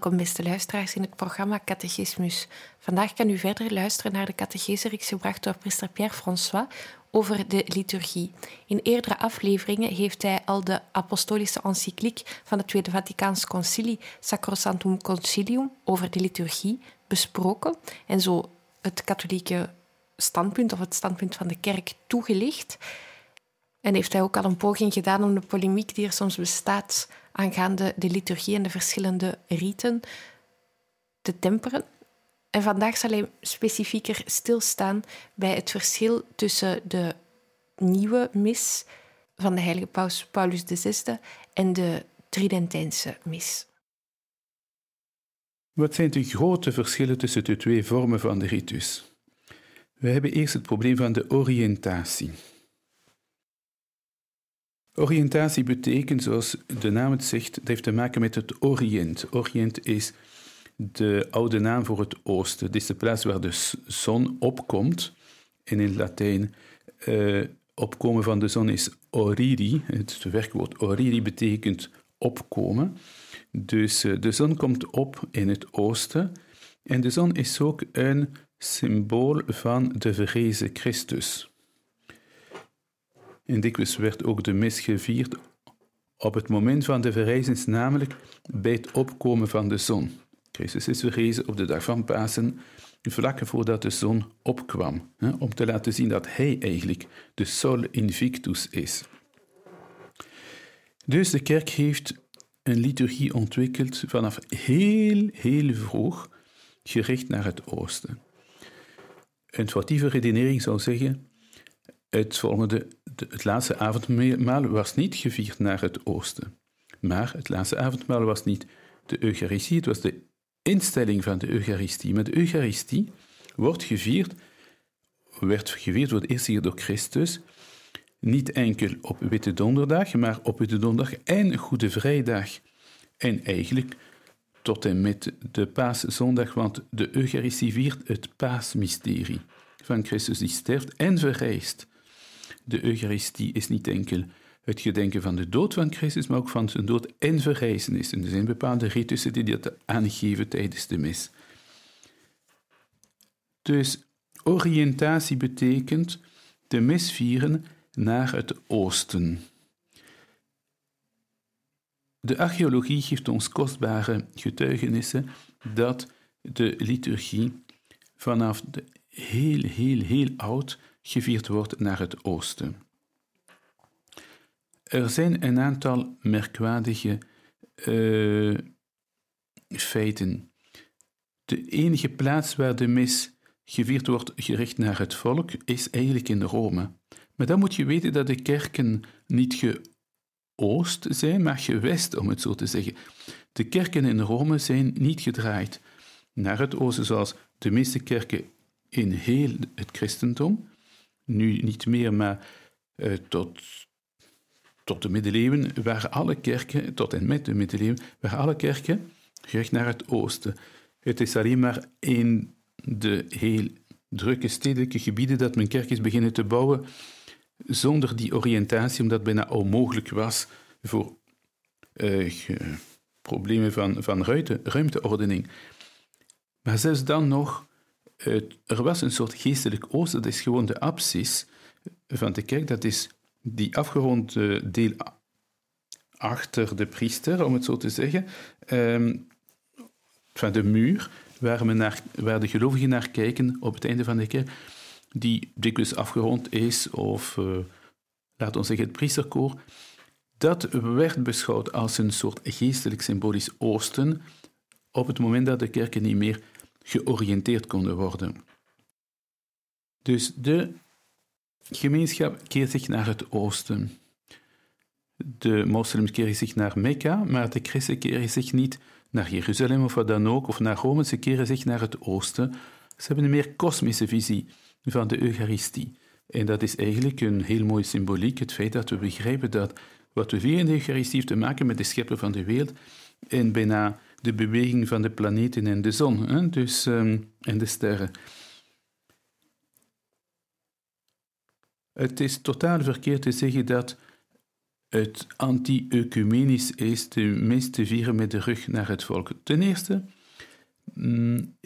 Welkom beste luisteraars in het programma Catechismus. Vandaag kan u verder luisteren naar de catechese gebracht door priester Pierre François over de liturgie. In eerdere afleveringen heeft hij al de apostolische encycliek van het Tweede Vaticaans Concilie Sacrosanctum Concilium over de liturgie besproken en zo het katholieke standpunt of het standpunt van de kerk toegelicht. En heeft hij ook al een poging gedaan om de polemiek die er soms bestaat aangaande de liturgie en de verschillende riten te temperen. En vandaag zal hij specifieker stilstaan bij het verschil tussen de nieuwe mis van de heilige paus Paulus VI en de Tridentijnse mis. Wat zijn de grote verschillen tussen de twee vormen van de ritus? We hebben eerst het probleem van de oriëntatie. Oriëntatie betekent, zoals de naam het zegt, het heeft te maken met het Oriënt. Oriënt is de oude naam voor het oosten. Het is de plaats waar de zon opkomt. En in Latijn, uh, opkomen van de zon is oriri. Het werkwoord oriri betekent opkomen. Dus uh, de zon komt op in het oosten. En de zon is ook een symbool van de verrezen Christus. En dikwijls werd ook de mis gevierd op het moment van de verrijzenis, namelijk bij het opkomen van de zon. Christus is verrezen op de dag van Pasen, vlak voordat de zon opkwam, hè, om te laten zien dat hij eigenlijk de sol invictus is. Dus de kerk heeft een liturgie ontwikkeld vanaf heel, heel vroeg, gericht naar het oosten. Een foutieve redenering zou zeggen, het volgende het laatste avondmaal was niet gevierd naar het oosten. Maar het laatste avondmaal was niet de Eucharistie, het was de instelling van de Eucharistie. Maar de Eucharistie wordt gevierd, werd gevierd voor het eerste keer door Christus, niet enkel op Witte Donderdag, maar op Witte Donderdag en Goede Vrijdag. En eigenlijk tot en met de Paaszondag, want de Eucharistie viert het paasmysterie van Christus die sterft en verrijst. De Eucharistie is niet enkel het gedenken van de dood van Christus, maar ook van zijn dood en verrijzenis. En er zijn bepaalde ritussen die dat aangeven tijdens de mis. Dus oriëntatie betekent de mis vieren naar het oosten. De archeologie geeft ons kostbare getuigenissen dat de liturgie vanaf de heel, heel, heel oud gevierd wordt naar het oosten. Er zijn een aantal merkwaardige uh, feiten. De enige plaats waar de mis gevierd wordt gericht naar het volk is eigenlijk in Rome. Maar dan moet je weten dat de kerken niet geoost zijn, maar gewest, om het zo te zeggen. De kerken in Rome zijn niet gedraaid naar het oosten, zoals de meeste kerken in heel het christendom nu niet meer, maar uh, tot, tot de middeleeuwen waren alle kerken, tot en met de middeleeuwen, waren alle kerken gericht naar het oosten. Het is alleen maar in de heel drukke stedelijke gebieden dat men kerk beginnen te bouwen zonder die oriëntatie, omdat het bijna onmogelijk was voor uh, problemen van, van ruimte, ruimteordening. Maar zelfs dan nog er was een soort geestelijk oosten, dat is gewoon de apsis van de kerk, dat is die afgeronde deel achter de priester, om het zo te zeggen, um, van de muur, waar, men naar, waar de gelovigen naar kijken op het einde van de kerk, die dikwijls afgerond is, of uh, laten we zeggen het priesterkoor, dat werd beschouwd als een soort geestelijk symbolisch oosten op het moment dat de kerken niet meer georiënteerd konden worden. Dus de gemeenschap keert zich naar het oosten. De moslims keren zich naar Mekka, maar de christen keren zich niet naar Jeruzalem of wat dan ook, of naar Rome, ze keren zich naar het oosten. Ze hebben een meer kosmische visie van de Eucharistie. En dat is eigenlijk een heel mooie symboliek, het feit dat we begrijpen dat wat we in de Eucharistie heeft te maken met de schepper van de wereld en bijna de beweging van de planeten en de zon hè? Dus, um, en de sterren. Het is totaal verkeerd te zeggen dat het anti-ecumenisch is de mis te vieren met de rug naar het volk. Ten eerste mm,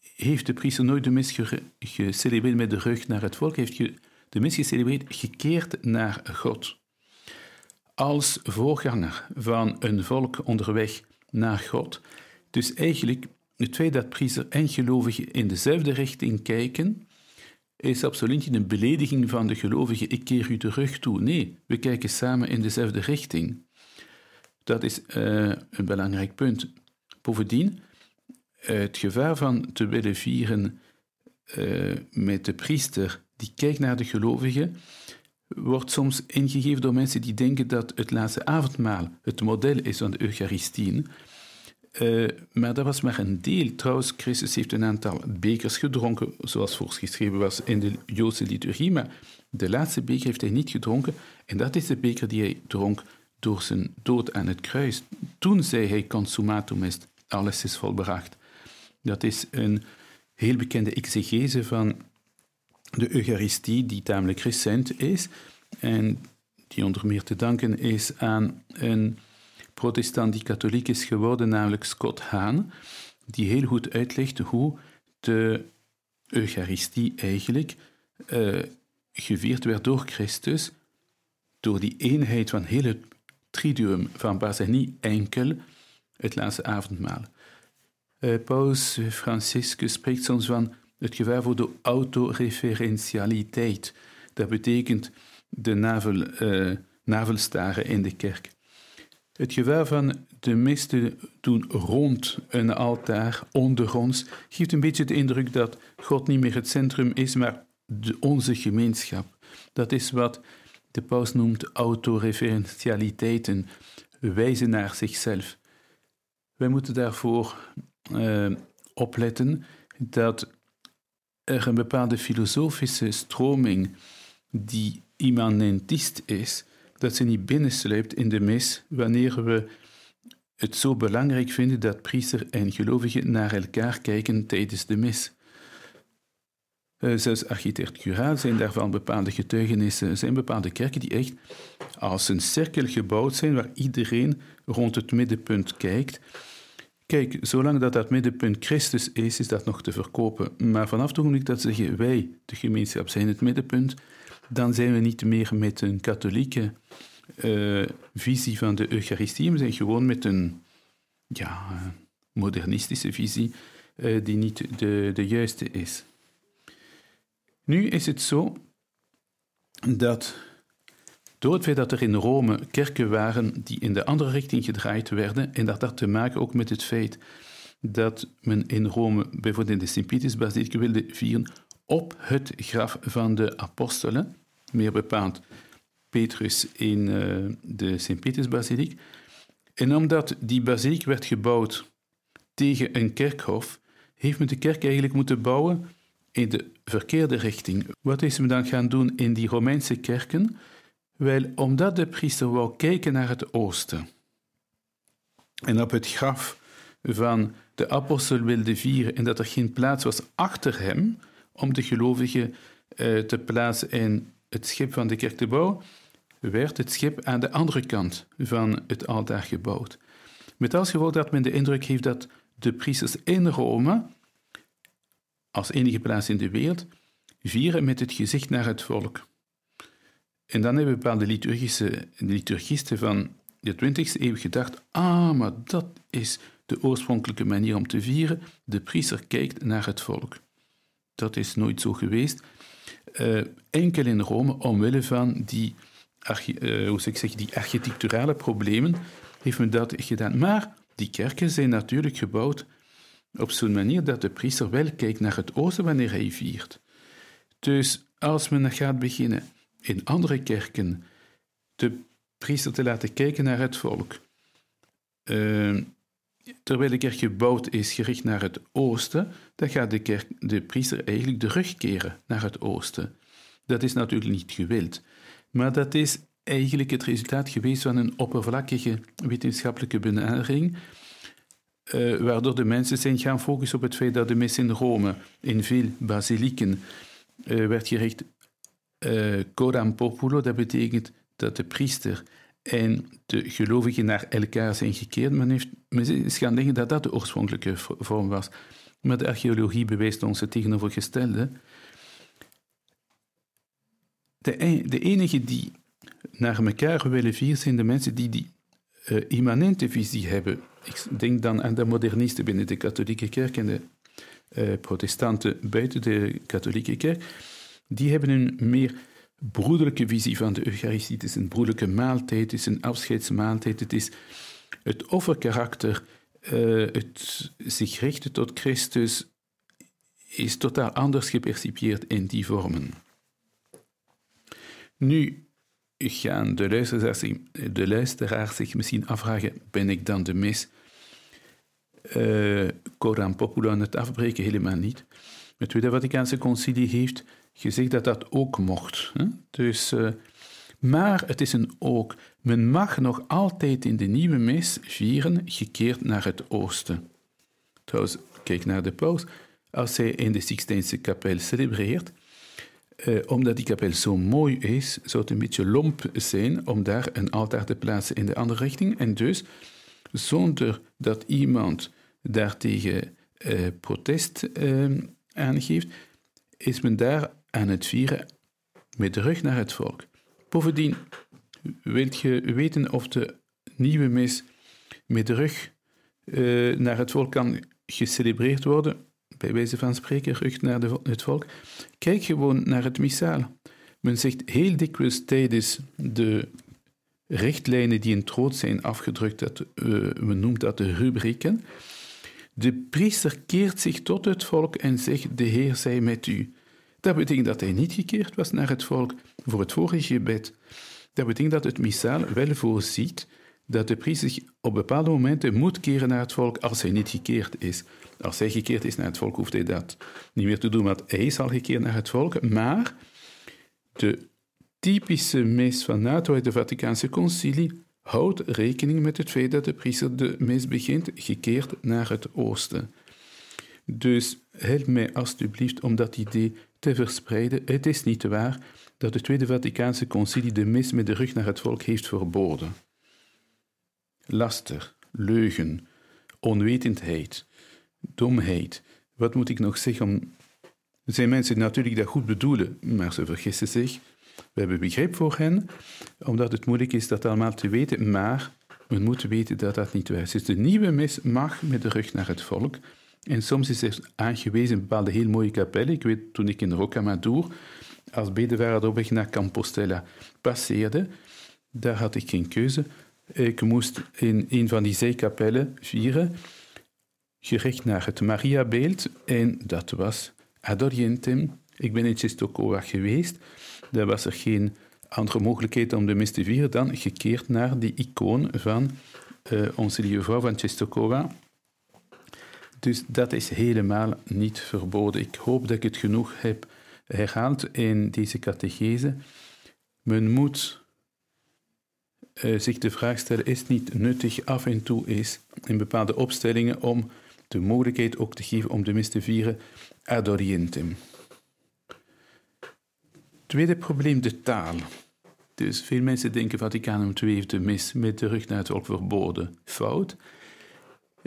heeft de priester nooit de mis gecelebreerd met de rug naar het volk, heeft de mis gecelebreerd gekeerd naar God. Als voorganger van een volk onderweg naar God. Dus eigenlijk het feit dat priester en gelovigen in dezelfde richting kijken, is absoluut niet een belediging van de gelovigen, ik keer u de rug toe. Nee, we kijken samen in dezelfde richting. Dat is uh, een belangrijk punt. Bovendien, het gevaar van te willen vieren uh, met de priester die kijkt naar de gelovigen, wordt soms ingegeven door mensen die denken dat het laatste avondmaal het model is van de Eucharistie. Uh, maar dat was maar een deel. Trouwens, Christus heeft een aantal bekers gedronken, zoals voorgeschreven was in de Joodse liturgie, maar de laatste beker heeft hij niet gedronken. En dat is de beker die hij dronk door zijn dood aan het kruis. Toen zei hij consumatum est, alles is volbracht. Dat is een heel bekende exegese van de Eucharistie, die tamelijk recent is en die onder meer te danken is aan een protestant die katholiek is geworden, namelijk Scott Hahn, die heel goed uitlegt hoe de Eucharistie eigenlijk uh, gevierd werd door Christus, door die eenheid van heel het triduum van en niet enkel het laatste avondmaal. Uh, Paus Franciscus spreekt soms van het gevaar voor de autoreferentialiteit. Dat betekent de navel, uh, navelstaren in de kerk. Het gevaar van de mis te doen rond een altaar, ondergronds, geeft een beetje de indruk dat God niet meer het centrum is, maar de, onze gemeenschap. Dat is wat de paus noemt autoreferentialiteiten, wijzen naar zichzelf. Wij moeten daarvoor uh, opletten dat er een bepaalde filosofische stroming die immanentist is, dat ze niet binnensluipt in de mis wanneer we het zo belangrijk vinden dat priester en gelovigen naar elkaar kijken tijdens de mis. Uh, zelfs architecturaal zijn daarvan bepaalde getuigenissen. Er zijn bepaalde kerken die echt als een cirkel gebouwd zijn waar iedereen rond het middenpunt kijkt. Kijk, zolang dat dat middenpunt Christus is, is dat nog te verkopen. Maar vanaf het ogenblik dat ze zeggen wij, de gemeenschap, zijn het middenpunt, dan zijn we niet meer met een katholieke uh, visie van de Eucharistie. We zijn gewoon met een ja, modernistische visie uh, die niet de, de juiste is. Nu is het zo dat door het feit dat er in Rome kerken waren die in de andere richting gedraaid werden, en dat had te maken ook met het feit dat men in Rome bijvoorbeeld in de Sint-Pietersbasiliek wilde vieren op het graf van de apostelen, meer bepaald Petrus in uh, de Sint-Pietersbasiliek. En omdat die basiliek werd gebouwd tegen een kerkhof, heeft men de kerk eigenlijk moeten bouwen in de verkeerde richting. Wat is men dan gaan doen in die Romeinse kerken? Wel, omdat de priester wou kijken naar het oosten en op het graf van de apostel wilde vieren en dat er geen plaats was achter hem om de gelovigen uh, te plaatsen in het schip van de kerk te bouwen, werd het schip aan de andere kant van het altaar gebouwd. Met als gevolg dat men de indruk heeft dat de priesters in Rome, als enige plaats in de wereld, vieren met het gezicht naar het volk. En dan hebben bepaalde liturgische, liturgisten van de 20e eeuw gedacht: ah, maar dat is de oorspronkelijke manier om te vieren. De priester kijkt naar het volk. Dat is nooit zo geweest. Uh, enkel in Rome, omwille van die, uh, hoe ik zeg, die architecturale problemen, heeft men dat gedaan. Maar die kerken zijn natuurlijk gebouwd op zo'n manier dat de priester wel kijkt naar het oosten wanneer hij viert. Dus als men gaat beginnen in andere kerken de priester te laten kijken naar het volk, uh, terwijl de kerk gebouwd is gericht naar het oosten, dan gaat de, kerk, de priester eigenlijk de rug keren naar het oosten. Dat is natuurlijk niet gewild, maar dat is eigenlijk het resultaat geweest van een oppervlakkige wetenschappelijke benadering, uh, waardoor de mensen zijn gaan focussen op het feit dat de mis in Rome, in veel basilieken, uh, werd gericht uh, coram populo, dat betekent dat de priester en de gelovigen naar elkaar zijn gekeerd. Men, heeft, is gaan denken dat dat de oorspronkelijke vorm was. Maar de archeologie bewijst ons het tegenovergestelde. De, e-, de enigen die naar elkaar willen vieren zijn de mensen die die uh, immanente visie hebben. Ik denk dan aan de modernisten binnen de katholieke kerk en de uh, protestanten buiten de katholieke kerk. Die hebben een meer broederlijke visie van de Eucharistie. Het is een broederlijke maaltijd, het is een afscheidsmaaltijd, het is het offerkarakter, uh, het zich richten tot Christus, is totaal anders gepercipieerd in die vormen. Nu gaan de luisteraars, de luisteraars zich misschien afvragen, ben ik dan de mis uh, Coram Popula aan het afbreken? Helemaal niet. Het Tweede Vaticaanse Concilie heeft gezegd dat dat ook mocht. Hè? Dus, uh, maar het is een ook. Men mag nog altijd in de nieuwe mis vieren, gekeerd naar het oosten. Trouwens, kijk naar de paus. Als hij in de Sixtijnse kapel celebreert, uh, omdat die kapel zo mooi is, zou het een beetje lomp zijn om daar een altaar te plaatsen in de andere richting. En dus, zonder dat iemand daartegen uh, protest uh, aangeeft, is men daar aan het vieren met de rug naar het volk. Bovendien, wilt je weten of de nieuwe mis met de rug uh, naar het volk kan gecelebreerd worden? Bij wijze van spreken, rug naar de, het volk. Kijk gewoon naar het missaal. Men zegt heel dikwijls tijdens de richtlijnen die in troot zijn afgedrukt, dat, uh, men noemt dat de rubrieken. De priester keert zich tot het volk en zegt: De Heer zij met u. Dat betekent dat hij niet gekeerd was naar het volk voor het vorige gebed. Dat betekent dat het missaal wel voorziet dat de priester op bepaalde momenten moet keren naar het volk als hij niet gekeerd is. Als hij gekeerd is naar het volk, hoeft hij dat niet meer te doen, want hij is al gekeerd naar het volk. Maar de typische mis van NATO uit de Vaticaanse Concilie houdt rekening met het feit dat de priester de mis begint gekeerd naar het oosten. Dus help mij alstublieft om dat idee te verspreiden. Het is niet waar dat de Tweede Vaticaanse Concilie de mis met de rug naar het volk heeft verboden. Laster, leugen, onwetendheid, domheid. Wat moet ik nog zeggen om. Er zijn mensen natuurlijk dat goed bedoelen, maar ze vergissen zich. We hebben begrip voor hen, omdat het moeilijk is dat allemaal te weten, maar men moet weten dat dat niet waar is. Dus de nieuwe mis mag met de rug naar het volk. En soms is er aangewezen een bepaalde heel mooie kapel. Ik weet, toen ik in Rocamadour als bedevaarder op weg naar Compostela passeerde, daar had ik geen keuze. Ik moest in een van die zijkapellen vieren, gericht naar het Mariabeeld. En dat was Adorientem. Ik ben in Czestochowa geweest. Daar was er geen andere mogelijkheid om de mis te vieren dan gekeerd naar die icoon van uh, onze lieve vrouw van Czestochowa. Dus dat is helemaal niet verboden. Ik hoop dat ik het genoeg heb herhaald in deze catechese. Men moet uh, zich de vraag stellen: is het niet nuttig af en toe is in bepaalde opstellingen om de mogelijkheid ook te geven om de mis te vieren ad orientem? Tweede probleem, de taal. Dus veel mensen denken Vaticanum II heeft de mis met de rug naar het volk verboden. Fout.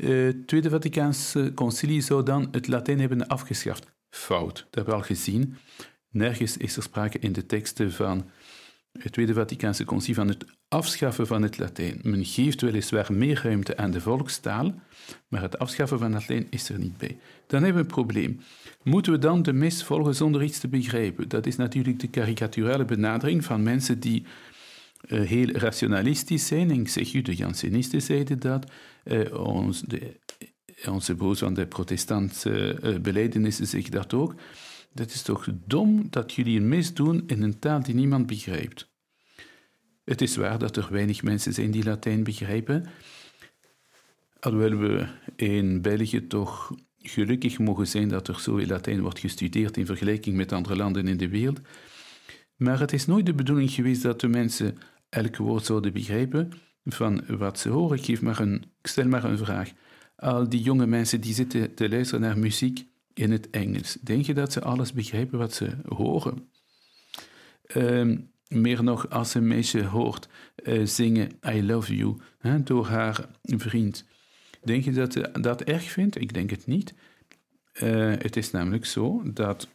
Het eh, Tweede Vaticaanse Concilie zou dan het Latijn hebben afgeschaft. Fout, dat hebben we al gezien. Nergens is er sprake in de teksten van het Tweede Vaticaanse Concilie van het afschaffen van het Latijn. Men geeft weliswaar meer ruimte aan de volkstaal, maar het afschaffen van het Latijn is er niet bij. Dan hebben we een probleem. Moeten we dan de mis volgen zonder iets te begrijpen? Dat is natuurlijk de karikaturele benadering van mensen die heel rationalistisch zijn. ik zeg u, de Jansenisten zeiden dat. Uh, ons, de, onze broers van de protestantse beleidenissen zeggen dat ook. Dat is toch dom dat jullie een mis doen in een taal die niemand begrijpt. Het is waar dat er weinig mensen zijn die Latijn begrijpen, alhoewel we in België toch gelukkig mogen zijn dat er zoveel Latijn wordt gestudeerd in vergelijking met andere landen in de wereld. Maar het is nooit de bedoeling geweest dat de mensen elk woord zouden begrijpen van wat ze horen. Ik, geef maar een, stel maar een vraag. Al die jonge mensen die zitten te luisteren naar muziek in het Engels, denk je dat ze alles begrijpen wat ze horen? Ehm, meer nog als een meisje hoort uh, zingen I love you hè, door haar vriend. Denk je dat ze dat erg vindt? Ik denk het niet. Uh, het is namelijk zo dat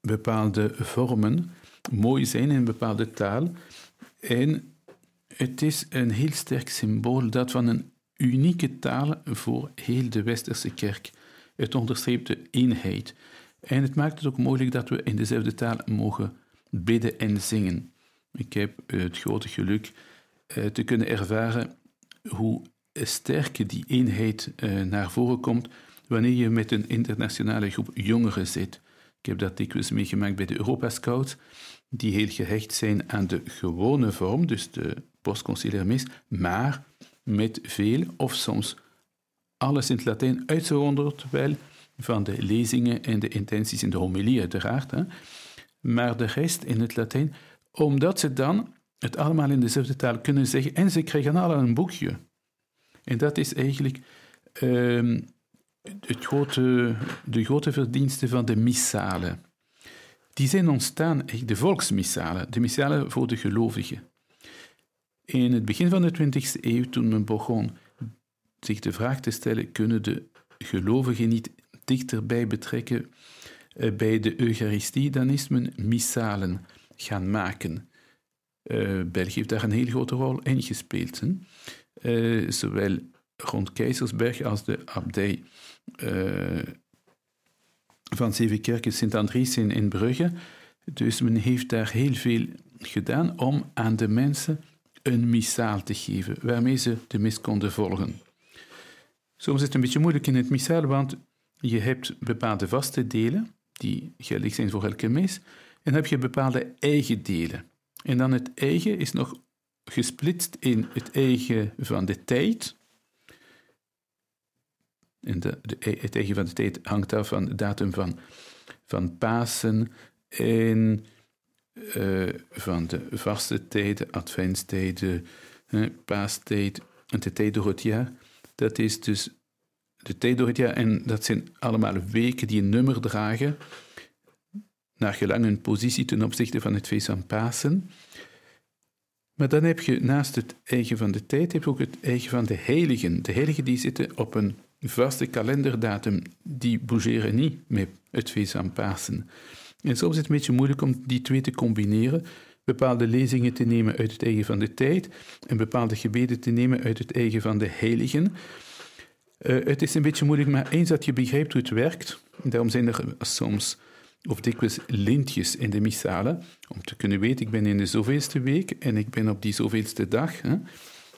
bepaalde vormen mooi zijn in een bepaalde taal. En het is een heel sterk symbool dat van een unieke taal voor heel de Westerse kerk. Het onderstreept de eenheid. En het maakt het ook mogelijk dat we in dezelfde taal mogen bidden en zingen. Ik heb het grote geluk uh, te kunnen ervaren hoe sterk die eenheid uh, naar voren komt wanneer je met een internationale groep jongeren zit. Ik heb dat dikwijls meegemaakt bij de Europa Scouts, die heel gehecht zijn aan de gewone vorm, dus de postconciliaire mis, maar met veel of soms alles in het Latijn, uitzonderd wel van de lezingen en de intenties in de homilie uiteraard. Maar de rest in het Latijn, omdat ze dan het allemaal in dezelfde taal kunnen zeggen en ze krijgen allemaal een boekje. En dat is eigenlijk uh, het grote, de grote verdienste van de missalen. Die zijn ontstaan, de volksmissalen, de missalen voor de gelovigen. In het begin van de 20e eeuw, toen men begon zich de vraag te stellen, kunnen de gelovigen niet dichterbij betrekken eh, bij de Eucharistie, dan is men missalen gaan maken. Uh, België heeft daar een heel grote rol in gespeeld. Uh, zowel rond Keizersberg als de abdij van Zevenkerken Sint-Andries in, in Brugge. Dus men heeft daar heel veel gedaan om aan de mensen een missaal te geven, waarmee ze de mis konden volgen. Soms is het een beetje moeilijk in het missaal, want je hebt bepaalde vaste delen, die geldig zijn voor elke mis. En heb je bepaalde eigen delen. En dan het eigen is nog gesplitst in het eigen van de tijd. De, de, het eigen van de tijd hangt af van de datum van, van Pasen en uh, van de vaste tijden, adventstijden, uh, paastijd en de tijd door het jaar. Dat is dus de tijd door het jaar. En dat zijn allemaal weken die een nummer dragen, naar gelang hun positie ten opzichte van het feest van Pasen. Maar dan heb je naast het eigen van de tijd, heb je ook het eigen van de heiligen. De heiligen die zitten op een vaste kalenderdatum, die bougeren niet met het feest van Pasen. En soms is het een beetje moeilijk om die twee te combineren, bepaalde lezingen te nemen uit het eigen van de tijd en bepaalde gebeden te nemen uit het eigen van de heiligen. Uh, het is een beetje moeilijk, maar eens dat je begrijpt hoe het werkt, daarom zijn er soms of dikwijls lintjes in de missalen, om te kunnen weten, ik ben in de zoveelste week en ik ben op die zoveelste dag. Hè.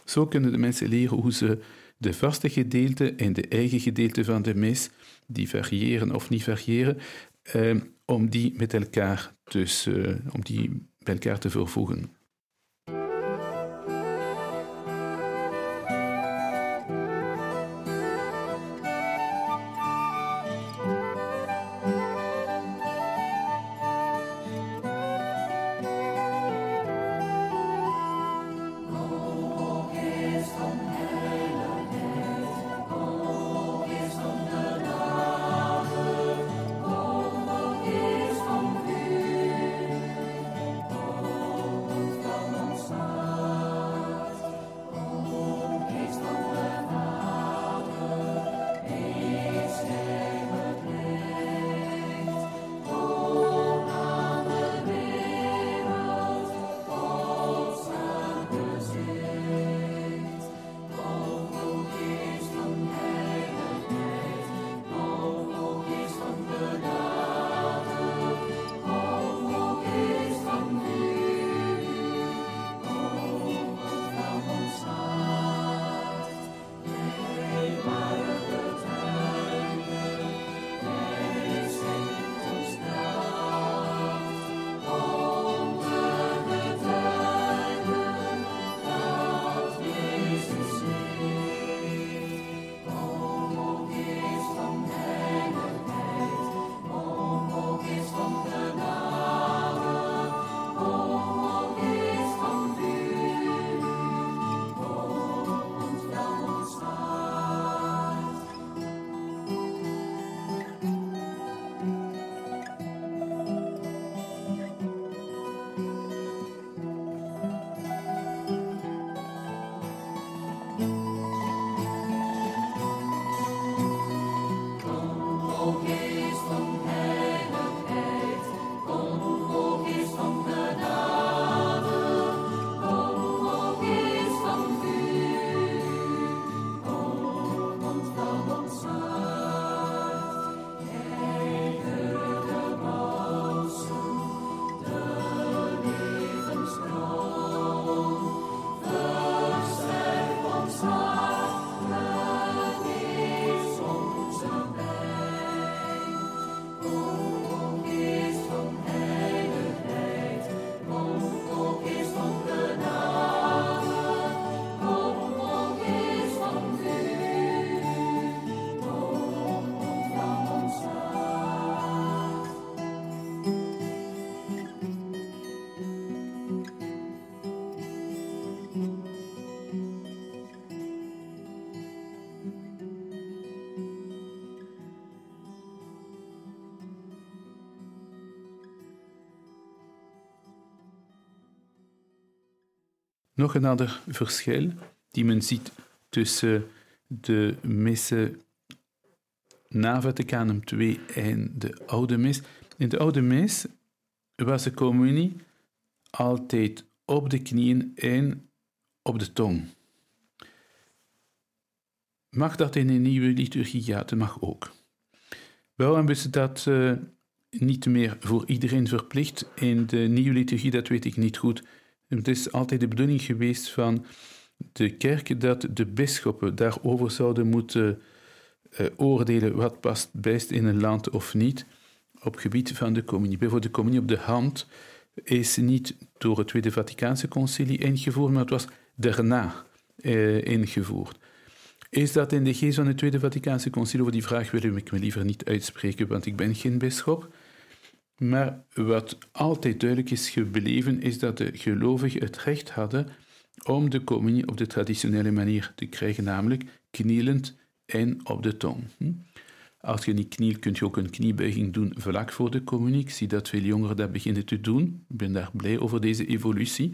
Zo kunnen de mensen leren hoe ze de vaste gedeelte en de eigen gedeelte van de mis, die variëren of niet variëren, uh, om die met elkaar, dus, uh, om die bij elkaar te vervoegen. Nog een ander verschil die men ziet tussen de missen na Vaticanum II en de oude mis. In de oude mis was de communie altijd op de knieën en op de tong. Mag dat in een nieuwe liturgie? Ja, dat mag ook. Waarom is dat uh, niet meer voor iedereen verplicht? In de nieuwe liturgie, dat weet ik niet goed. Het is altijd de bedoeling geweest van de kerk dat de bisschoppen daarover zouden moeten uh, oordelen wat past best in een land of niet op gebied van de communie. Bijvoorbeeld de communie op de hand is niet door het Tweede Vaticaanse Concilie ingevoerd, maar het was daarna uh, ingevoerd. Is dat in de geest van het Tweede Vaticaanse Concilie? Over die vraag wil ik me liever niet uitspreken, want ik ben geen bisschop. Maar wat altijd duidelijk is gebleven, is dat de gelovigen het recht hadden om de communie op de traditionele manier te krijgen, namelijk knielend en op de tong. Hm? Als je niet knielt, kun je ook een kniebuiging doen vlak voor de communie. Ik zie dat veel jongeren dat beginnen te doen. Ik ben daar blij over deze evolutie.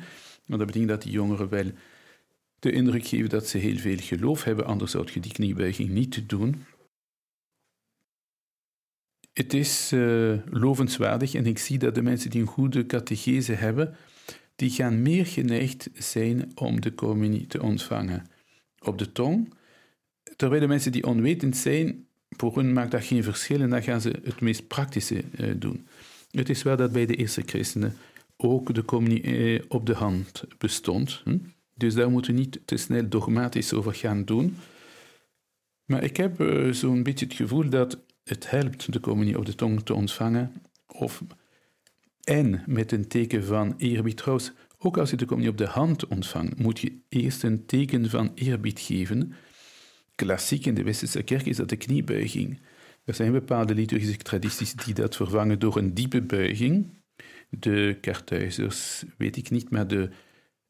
Maar dat betekent dat die jongeren wel de indruk geven dat ze heel veel geloof hebben, anders zou je die kniebuiging niet doen. Het is uh, lovenswaardig en ik zie dat de mensen die een goede catechese hebben, die gaan meer geneigd zijn om de communie te ontvangen op de tong, terwijl de mensen die onwetend zijn, voor hen maakt dat geen verschil en dan gaan ze het meest praktische uh, doen. Het is wel dat bij de eerste christenen ook de communie uh, op de hand bestond. Hm? Dus daar moeten we niet te snel dogmatisch over gaan doen. Maar ik heb zo'n beetje het gevoel dat het helpt de communie op de tong te ontvangen. Of, en met een teken van eerbied. Trouwens, ook als je de communie op de hand ontvangt, moet je eerst een teken van eerbied geven. Klassiek in de Westerse kerk is dat de kniebuiging. Er zijn bepaalde liturgische tradities die dat vervangen door een diepe buiging. De Kartuizers, weet ik niet, maar de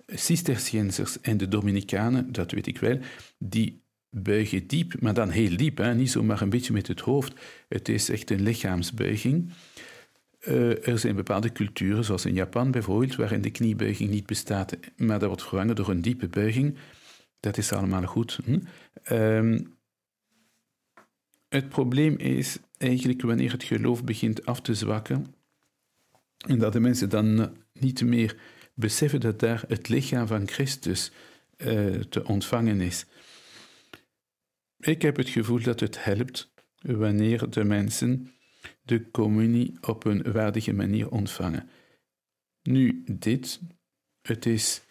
Cisterciënsers en de Dominicanen, dat weet ik wel, die buigen diep, maar dan heel diep, hè? niet zomaar een beetje met het hoofd. Het is echt een lichaamsbuiging. Uh, er zijn bepaalde culturen, zoals in Japan bijvoorbeeld, waarin de kniebuiging niet bestaat, maar dat wordt vervangen door een diepe buiging. Dat is allemaal goed. Hm? Um, het probleem is eigenlijk wanneer het geloof begint af te zwakken en dat de mensen dan niet meer beseffen dat daar het lichaam van Christus uh, te ontvangen is. Ik heb het gevoel dat het helpt wanneer de mensen de communie op een waardige manier ontvangen. Nu, dit, het is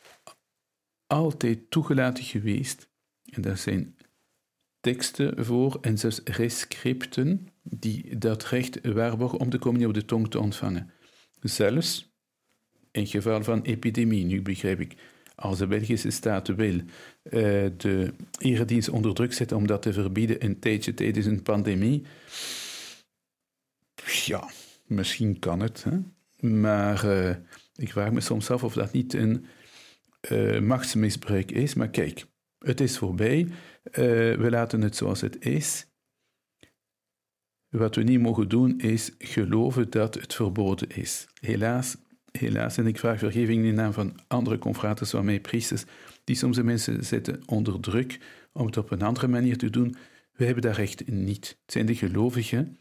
altijd toegelaten geweest, en daar zijn teksten voor en zelfs rescripten die dat recht waarborgen om de communie op de tong te ontvangen. Zelfs in geval van epidemie, nu begrijp ik, als de Belgische staat wil uh, de eredienst onder druk zetten om dat te verbieden een tijdje tijdens een pandemie, ja, misschien kan het. Hè? Maar uh, ik vraag me soms af of dat niet een uh, machtsmisbruik is. Maar kijk, het is voorbij. we laten het zoals het is. Wat we niet mogen doen is geloven dat het verboden is. Helaas helaas, en ik vraag vergeving in naam van andere confraters van mij, priesters, die soms de mensen zetten onder druk om het op een andere manier te doen. We hebben dat recht niet. Het zijn de gelovigen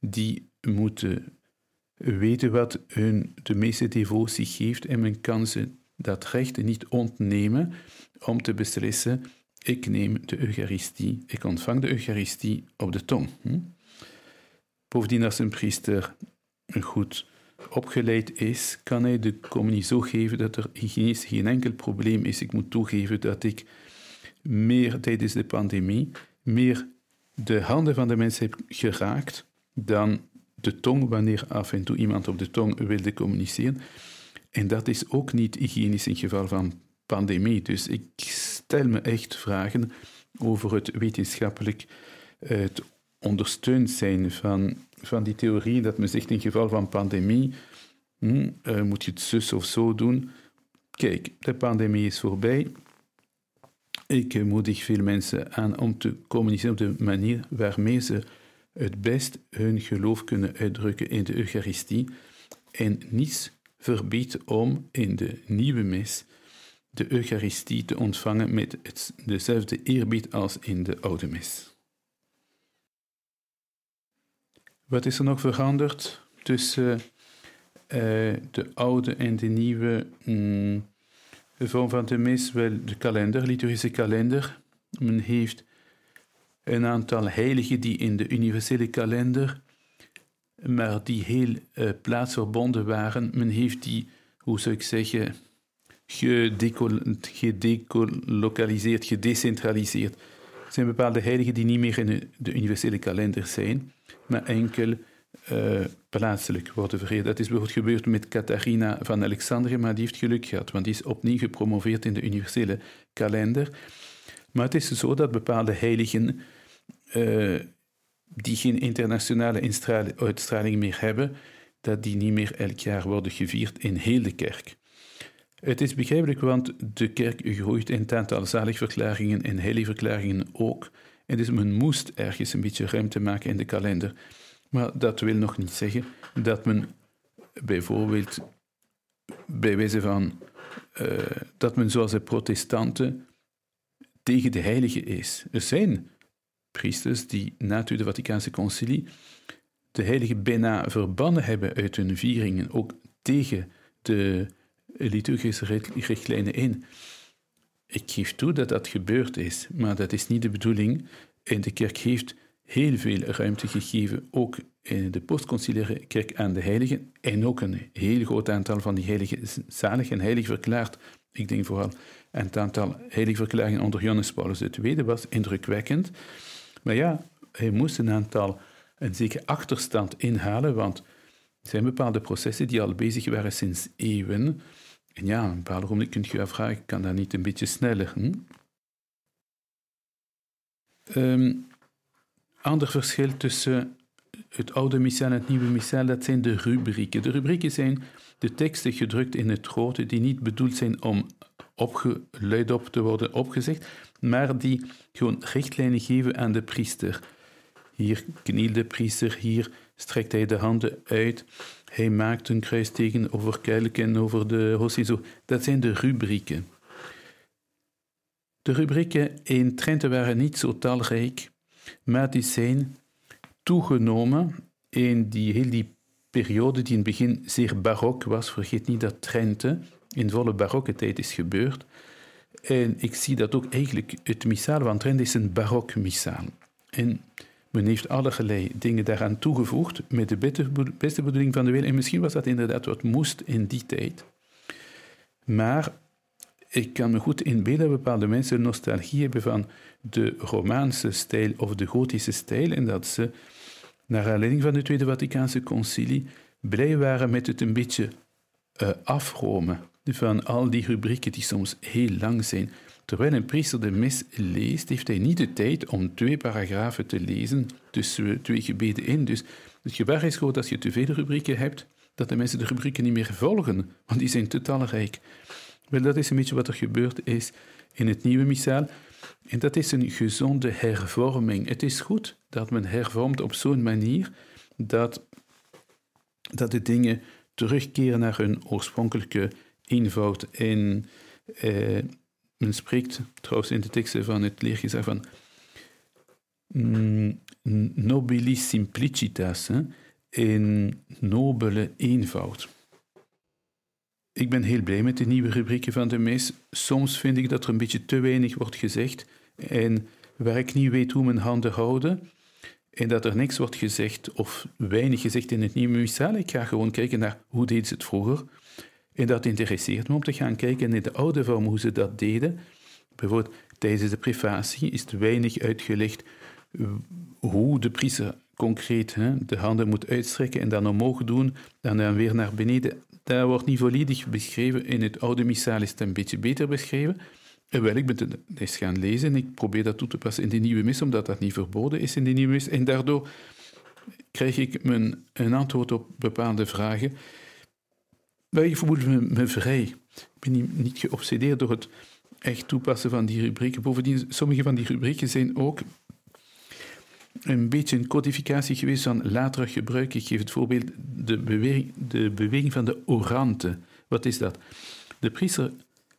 die moeten weten wat hun de meeste devotie geeft en men kan ze dat recht niet ontnemen om te beslissen, ik neem de Eucharistie, ik ontvang de Eucharistie op de tong. Hm? Bovendien, als een priester goed opgeleid is, kan hij de communie zo geven dat er hygiënisch geen enkel probleem is. Ik moet toegeven dat ik meer tijdens de pandemie meer de handen van de mensen heb geraakt dan de tong wanneer af en toe iemand op de tong wilde communiceren. En dat is ook niet hygiënisch in geval van pandemie. Dus ik stel me echt vragen over het wetenschappelijk het ondersteund zijn van van die theorie dat men zegt in geval van pandemie hm, uh, moet je het zus of zo doen. Kijk, de pandemie is voorbij. Ik moedig veel mensen aan om te communiceren op de manier waarmee ze het best hun geloof kunnen uitdrukken in de Eucharistie en niets verbiedt om in de nieuwe mis de Eucharistie te ontvangen met het, dezelfde eerbied als in de oude mis. Wat is er nog veranderd tussen uh, de oude en de nieuwe mm, vorm van de mis? Wel, de kalender, liturgische kalender. Men heeft een aantal heiligen die in de universele kalender, maar die heel uh, plaatsverbonden waren. Men heeft die, hoe zou ik zeggen, gedecolocaliseerd, gedecentraliseerd. Er zijn bepaalde heiligen die niet meer in de universele kalender zijn, maar enkel uh, plaatselijk worden vereerd. Dat is bijvoorbeeld gebeurd met Catharina van Alexandrië, maar die heeft geluk gehad, want die is opnieuw gepromoveerd in de universele kalender. Maar het is zo dat bepaalde heiligen uh, die geen internationale uitstraling meer hebben, dat die niet meer elk jaar worden gevierd in heel de kerk. Het is begrijpelijk, want de kerk groeit in het aantal zaligverklaringen en heiligverklaringen ook. En dus men moest ergens een beetje ruimte maken in de kalender. Maar dat wil nog niet zeggen dat men bijvoorbeeld bij van uh, dat men zoals de protestanten tegen de heilige is. Er zijn priesters die na de Vaticaanse concilie de heilige bijna verbannen hebben uit hun vieringen, ook tegen de liturgische richtlijnen in. Ik geef toe dat dat gebeurd is, maar dat is niet de bedoeling. En de kerk heeft heel veel ruimte gegeven, ook in de postconciliaire kerk aan de heiligen, en ook een heel groot aantal van die heiligen zalig en heilig verklaard. Ik denk vooral aan het aantal heilige verklaringen onder Johannes Paulus II was indrukwekkend. Maar ja, hij moest een aantal, een zekere achterstand inhalen, want er zijn bepaalde processen die al bezig waren sinds eeuwen. En ja, een bepaald ogenblik kunt je afvragen, kan dat niet een beetje sneller? Hm? Um, ander verschil tussen het oude missaal en het nieuwe missaal, dat zijn de rubrieken. De rubrieken zijn de teksten gedrukt in het grote, die niet bedoeld zijn om opgeluid op te worden opgezegd, maar die gewoon richtlijnen geven aan de priester. Hier knielt de priester, hier strekt hij de handen uit, hij maakt een kruisteken over kelk en over de hostie. Dat zijn de rubrieken. De rubrieken in Trente waren niet zo talrijk, maar die zijn toegenomen in die, heel die periode die in het begin zeer barok was. Vergeet niet dat Trente in volle barokke tijd is gebeurd. En ik zie dat ook eigenlijk, het missaal van Trente is een barok missaal. En men heeft allerlei dingen daaraan toegevoegd met de beste bedoeling van de wereld. En misschien was dat inderdaad wat moest in die tijd. Maar ik kan me goed inbeelden dat bepaalde mensen nostalgie hebben van de Romaanse stijl of de Gotische stijl. En dat ze, naar aanleiding van de Tweede Vaticaanse Concilie, blij waren met het een beetje uh, afromen van al die rubrieken die soms heel lang zijn. Terwijl een priester de mis leest, heeft hij niet de tijd om twee paragrafen te lezen tussen twee gebeden in. Dus het gevaar is groot als je te veel rubrieken hebt, dat de mensen de rubrieken niet meer volgen, want die zijn te talrijk. Wel, dat is een beetje wat er gebeurd is in het nieuwe missaal. En dat is een gezonde hervorming. Het is goed dat men hervormt op zo'n manier dat, dat de dingen terugkeren naar hun oorspronkelijke eenvoud. En eh, men spreekt trouwens in de teksten van het leergezag van mm, nobilis simplicitas, in nobele eenvoud. Ik ben heel blij met de nieuwe rubrieken van de mis. Soms vind ik dat er een beetje te weinig wordt gezegd en waar ik niet weet hoe mijn handen houden en dat er niks wordt gezegd of weinig gezegd in het nieuwe missaal. Ik ga gewoon kijken naar hoe deed ze het vroeger en dat interesseert me om te gaan kijken in de oude vorm hoe ze dat deden. Bijvoorbeeld tijdens de privatie is het weinig uitgelegd eh, hoe de priester concreet hè, de handen moet uitstrekken en dan omhoog doen en dan weer naar beneden. Dat wordt niet volledig beschreven. In het oude missaal is het een beetje beter beschreven. En wel, ik ben het eens gaan lezen en ik probeer dat toe te passen in de nieuwe mis, omdat dat niet verboden is in de nieuwe mis. En daardoor krijg ik een antwoord op bepaalde vragen ik voel me, me vrij. Ik ben niet, niet geobsedeerd door het echt toepassen van die rubrieken. Bovendien, sommige van die rubrieken zijn ook een beetje een codificatie geweest van later gebruik. Ik geef het voorbeeld de beweging, de beweging van de orante. Wat is dat? De priester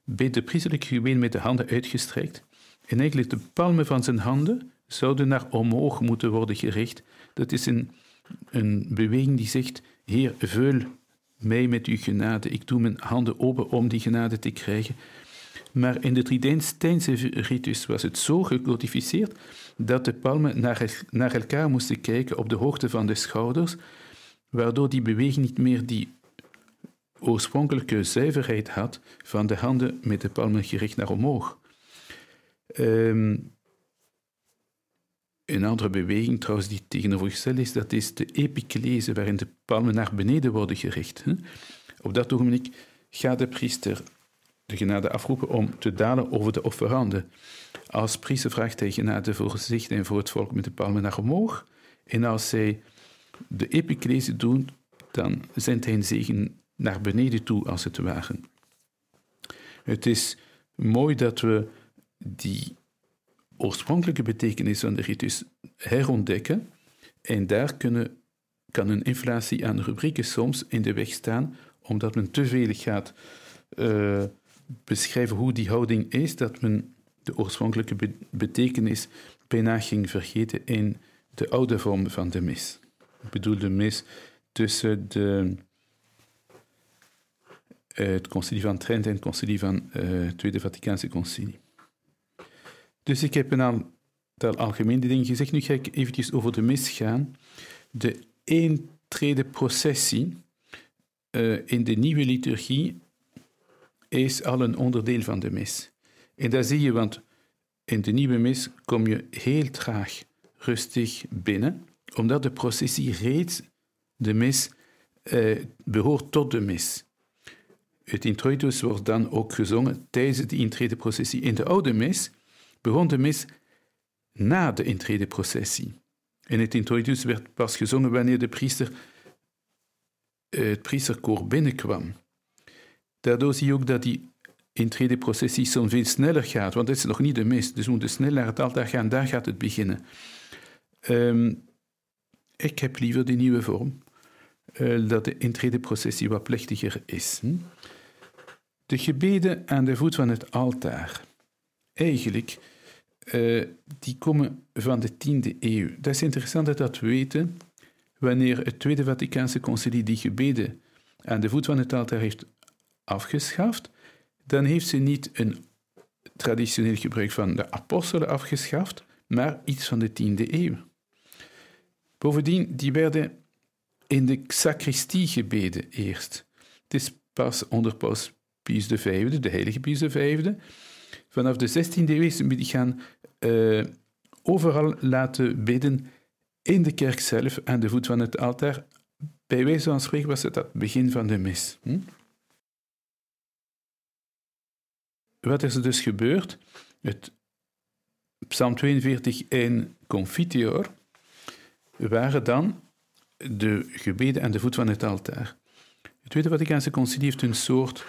bidt de priesterlijke gebeden met de handen uitgestrekt. En eigenlijk de palmen van zijn handen zouden naar omhoog moeten worden gericht. Dat is een, een beweging die zegt, Heer, vul mij met uw genade. Ik doe mijn handen open om die genade te krijgen. Maar in de Tridentijnse ritus was het zo gecodificeerd dat de palmen naar, naar elkaar moesten kijken op de hoogte van de schouders, waardoor die beweging niet meer die oorspronkelijke zuiverheid had van de handen met de palmen gericht naar omhoog. Um, een andere beweging trouwens die tegenovergesteld is, dat is de epiclese, waarin de palmen naar beneden worden gericht. Op dat ogenblik gaat de priester de genade afroepen om te dalen over de offeranden. Als priester vraagt hij genade voor zich en voor het volk met de palmen naar omhoog. En als zij de epiclese doen, dan zendt hij een zegen naar beneden toe, als het ware. Het is mooi dat we die oorspronkelijke betekenis van de ritus herontdekken en daar kunnen, kan een inflatie aan rubrieken soms in de weg staan, omdat men te veel gaat uh, beschrijven hoe die houding is, dat men de oorspronkelijke betekenis bijna ging vergeten in de oude vorm van de mis. Ik bedoel de mis tussen de, uh, het concilie van Trent en het concilie van uh, het Tweede Vaticaanse Concilie. Dus ik heb een aantal algemene dingen gezegd. Nu ga ik eventjes over de mis gaan. De eentrede processie uh, in de nieuwe liturgie is al een onderdeel van de mis. En dat zie je, want in de nieuwe mis kom je heel traag rustig binnen, omdat de processie reeds de mis uh, behoort tot de mis. Het introitus wordt dan ook gezongen tijdens de intredeprocessie. In de oude mis begon de mis na de intredeprocessie. En het introitus werd pas gezongen wanneer de priester eh, het priesterkoor binnenkwam. Daardoor zie je ook dat die intredeprocessie soms veel sneller gaat, want het is nog niet de mis, dus we moeten snel naar het altaar gaan, daar gaat het beginnen. Um, ik heb liever die nieuwe vorm, uh, dat de intredeprocessie wat plechtiger is. Hm? De gebeden aan de voet van het altaar. Eigenlijk uh, die komen van de 10e eeuw. Dat is interessant dat dat weten wanneer het Tweede Vaticaanse Concilie die gebeden aan de voet van het altaar heeft afgeschaft, dan heeft ze niet een traditioneel gebruik van de apostelen afgeschaft, maar iets van de 10e eeuw. Bovendien, die werden in de sacristie gebeden eerst. Het is pas onder Paus Pius V, de heilige Pius V, vanaf de 16e eeuw is gaan uh, overal laten bidden in de kerk zelf, aan de voet van het altaar. Bij wijze van spreken was het het begin van de mis. Hm? Wat is er dus gebeurd? Het Psalm 42 en Confiteor waren dan de gebeden aan de voet van het altaar. Het Tweede Vaticaanse Concilie heeft een soort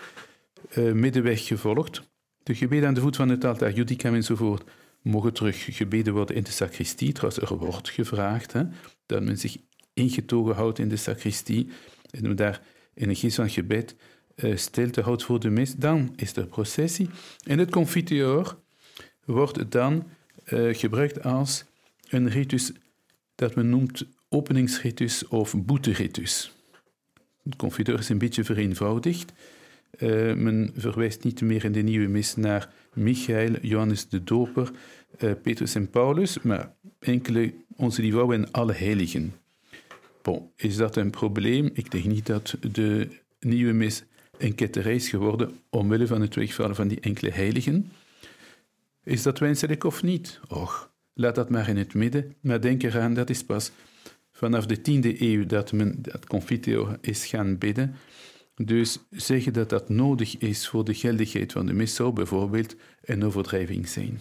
uh, middenweg gevolgd. De gebeden aan de voet van het altaar, Judicam enzovoort, mogen terug gebeden worden in de sacristie. Trouwens, er wordt gevraagd hè, dat men zich ingetogen houdt in de sacristie en men daar in een geest van gebed uh, stilte houdt voor de mis. Dan is er processie. En het confiteor wordt dan uh, gebruikt als een ritus dat men noemt openingsritus of boeteritus. Het confiteor is een beetje vereenvoudigd. Uh, men verwijst niet meer in de nieuwe mis naar Michael, Johannes de Doper, uh, Petrus en Paulus, maar enkele onze lieve en alle heiligen. Bon, is dat een probleem? Ik denk niet dat de nieuwe mis een ketterij is geworden omwille van het wegvallen van die enkele heiligen. Is dat wenselijk of niet? Och, laat dat maar in het midden, maar denk eraan, dat is pas vanaf de tiende eeuw dat men dat confiteor is gaan bidden. Dus zeggen dat dat nodig is voor de geldigheid van de mis zou bijvoorbeeld een overdrijving zijn.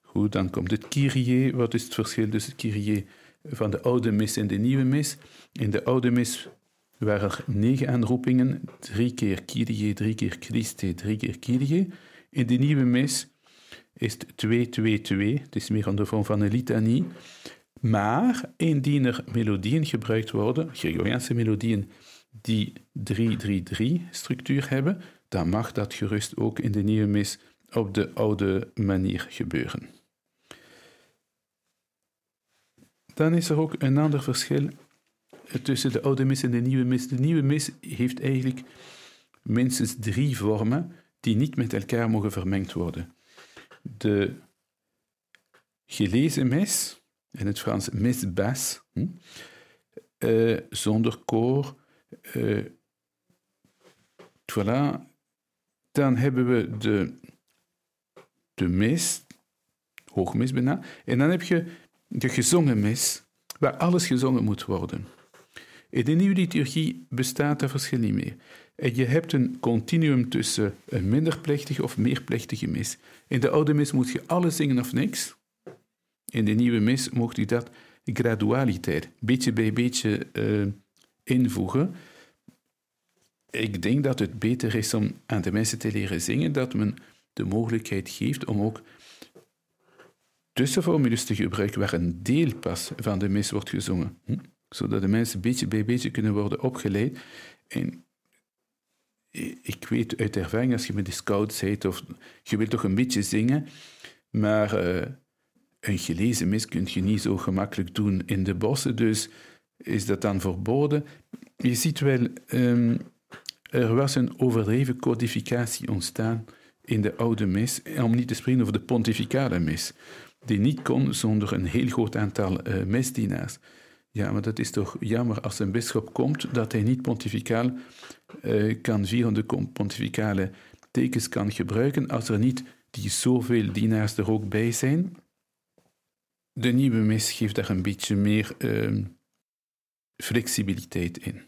Goed, dan komt het Kyrie. Wat is het verschil tussen het Kyrie van de oude mis en de nieuwe mis? In de oude mis waren er negen aanroepingen, drie keer Kyrie, drie keer Christe, drie keer Kyrie. In de nieuwe mis is het 2-2-2, het is meer aan de vorm van een litanie. Maar indien er melodieën gebruikt worden, Gregoriaanse melodieën die 3-3-3 structuur hebben, dan mag dat gerust ook in de nieuwe mis op de oude manier gebeuren. Dan is er ook een ander verschil tussen de oude mis en de nieuwe mis. De nieuwe mis heeft eigenlijk minstens drie vormen die niet met elkaar mogen vermengd worden. De gelezen mis, in het Frans mis basse, hm, uh, zonder koor. Uh, voilà. Dan hebben we de, de mis, hoogmis bijna. En dan heb je de gezongen mis, waar alles gezongen moet worden. In de nieuwe liturgie bestaat dat verschil niet meer. En je hebt een continuum tussen een minder plechtige of meer plechtige mis. In de oude mis moet je alles zingen of niks. In de nieuwe mis mocht je dat gradualiteit, beetje bij beetje uh, invoegen. Ik denk dat het beter is om aan de mensen te leren zingen, dat men de mogelijkheid geeft om ook tussenformules te gebruiken waar een deel pas van de mis wordt gezongen. Hm? Zodat de mensen beetje bij beetje kunnen worden opgeleid. En ik weet uit ervaring, als je met de scouts zit of je wilt toch een beetje zingen, maar uh, een gelezen mis kun je niet zo gemakkelijk doen in de bossen, dus is dat dan verboden. Je ziet wel, um, er was een overdreven codificatie ontstaan in de oude mis, om niet te spreken over de pontificale mis, die niet kon zonder een heel groot aantal uh, misdienaars. Ja, maar dat is toch jammer als een bisschop komt dat hij niet pontificaal uh, kan vieren, de pontificale tekens kan gebruiken, als er niet die zoveel dienaars er ook bij zijn. De nieuwe mis geeft daar een beetje meer uh, flexibiliteit in.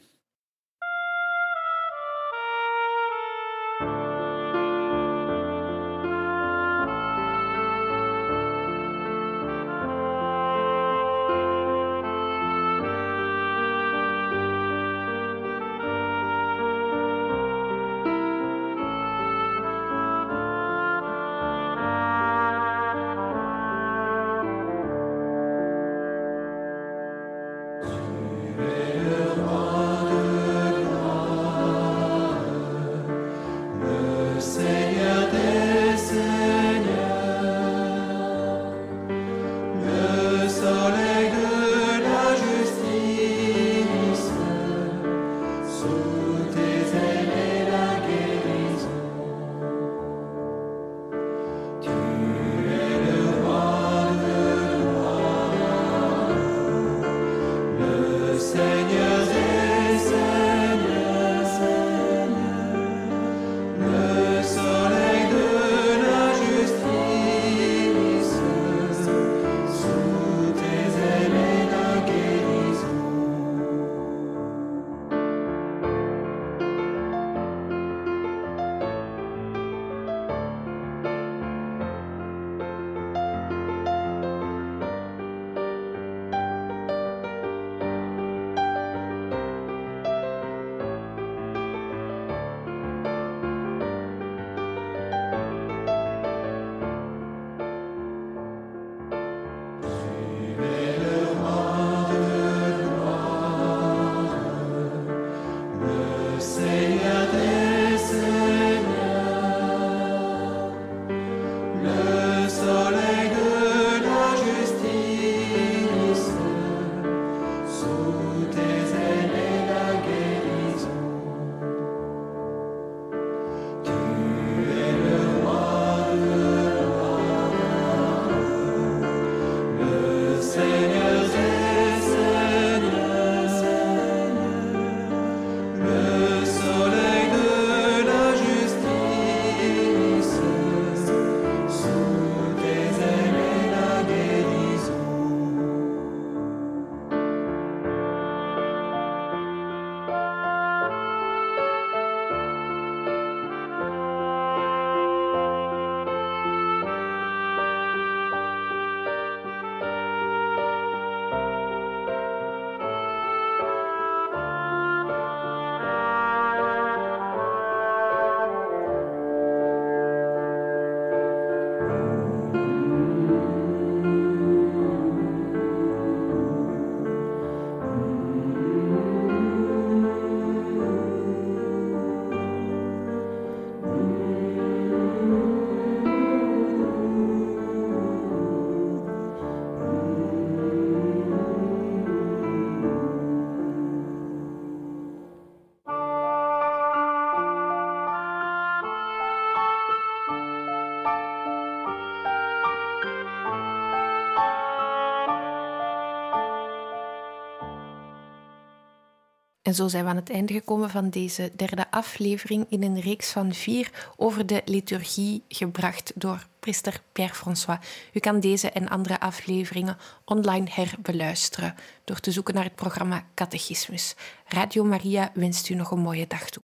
En zo zijn we aan het einde gekomen van deze derde aflevering in een reeks van vier over de liturgie gebracht door priester Pierre-François. U kan deze en andere afleveringen online herbeluisteren door te zoeken naar het programma Catechismus. Radio Maria wenst u nog een mooie dag toe.